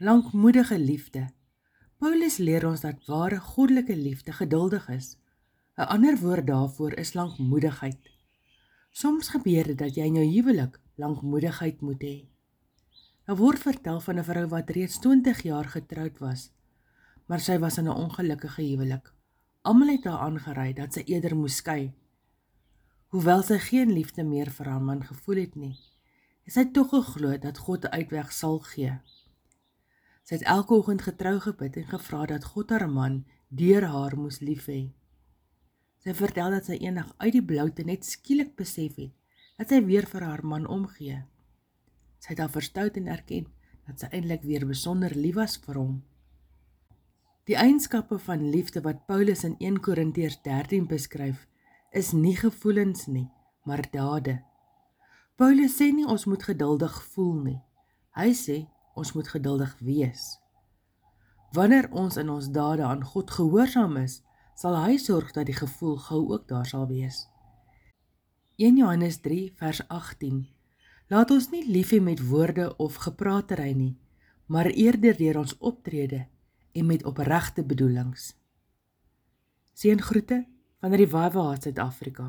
lankmoedige liefde. Paulus leer ons dat ware goddelike liefde geduldig is. 'n Ander woord daarvoor is lankmoedigheid. Soms gebeur dit dat jy in jou huwelik lankmoedigheid moet hê. Daar word vertel van 'n vrou wat reeds 20 jaar getroud was, maar sy was in 'n ongelukkige huwelik. Almal het haar aangery dat sy eerder moes skei. Hoewel sy geen liefde meer vir haar man gevoel het nie, het sy tog geglo dat God 'n uitweg sal gee. Sy het elke oggend getrou gebid en gevra dat God haar man deur haar moes lief hê. Sy vertel dat sy eendag uit die bloute net skielik besef het dat sy weer vir haar man omgee. Sy het haar verstout en erken dat sy eintlik weer besonder lief was vir hom. Die eienskappe van liefde wat Paulus in 1 Korintiërs 13 beskryf, is nie gevoelens nie, maar dade. Paulus sê nie ons moet geduldig voel nie. Hy sê ons moet geduldig wees. Wanneer ons in ons dade aan God gehoorsaam is, sal hy sorg dat die gevoel gou ook daar sal wees. 1 Johannes 3 vers 18 Laat ons nie lief hê met woorde of gepraatery nie, maar eerder deur ons optrede en met opregte bedoelings. Seëngroete van die Revival Heart Suid-Afrika.